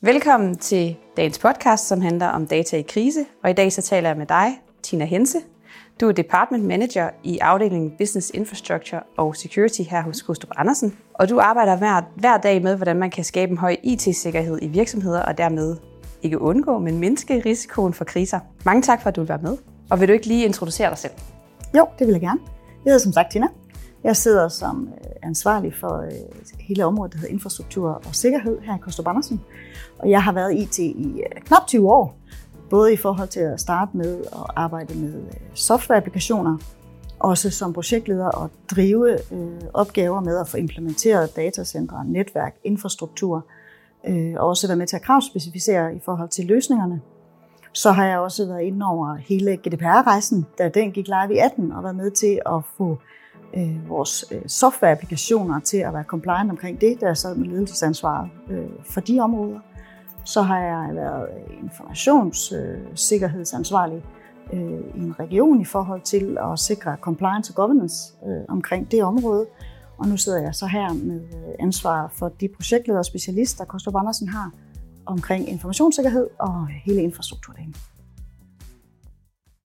Velkommen til dagens podcast, som handler om data i krise. Og i dag så taler jeg med dig, Tina Hense. Du er Department Manager i afdelingen Business Infrastructure og Security her hos Gustav Andersen. Og du arbejder hver, hver dag med, hvordan man kan skabe en høj IT-sikkerhed i virksomheder og dermed ikke undgå, men mindske risikoen for kriser. Mange tak for, at du vil være med. Og vil du ikke lige introducere dig selv? Jo, det vil jeg gerne. Jeg hedder som sagt Tina. Jeg sidder som øh, ansvarlig for øh, hele området, der hedder infrastruktur og sikkerhed her i Kostrup Andersen. Og jeg har været IT i øh, knap 20 år, både i forhold til at starte med at arbejde med softwareapplikationer, også som projektleder og drive opgaver med at få implementeret datacenter, netværk, infrastruktur, og også være med til at kravspecificere i forhold til løsningerne. Så har jeg også været inde over hele GDPR-rejsen, da den gik live i 18, og været med til at få øh, vores øh, softwareapplikationer til at være compliant omkring det, der sad med ledelsesansvaret øh, for de områder. Så har jeg været informationssikkerhedsansvarlig øh, øh, øh, i en region i forhold til at sikre compliance og governance øh, omkring det område. Og nu sidder jeg så her med øh, ansvar for de projektledere og specialister, Kostrup Andersen har omkring informationssikkerhed og hele infrastrukturdelen.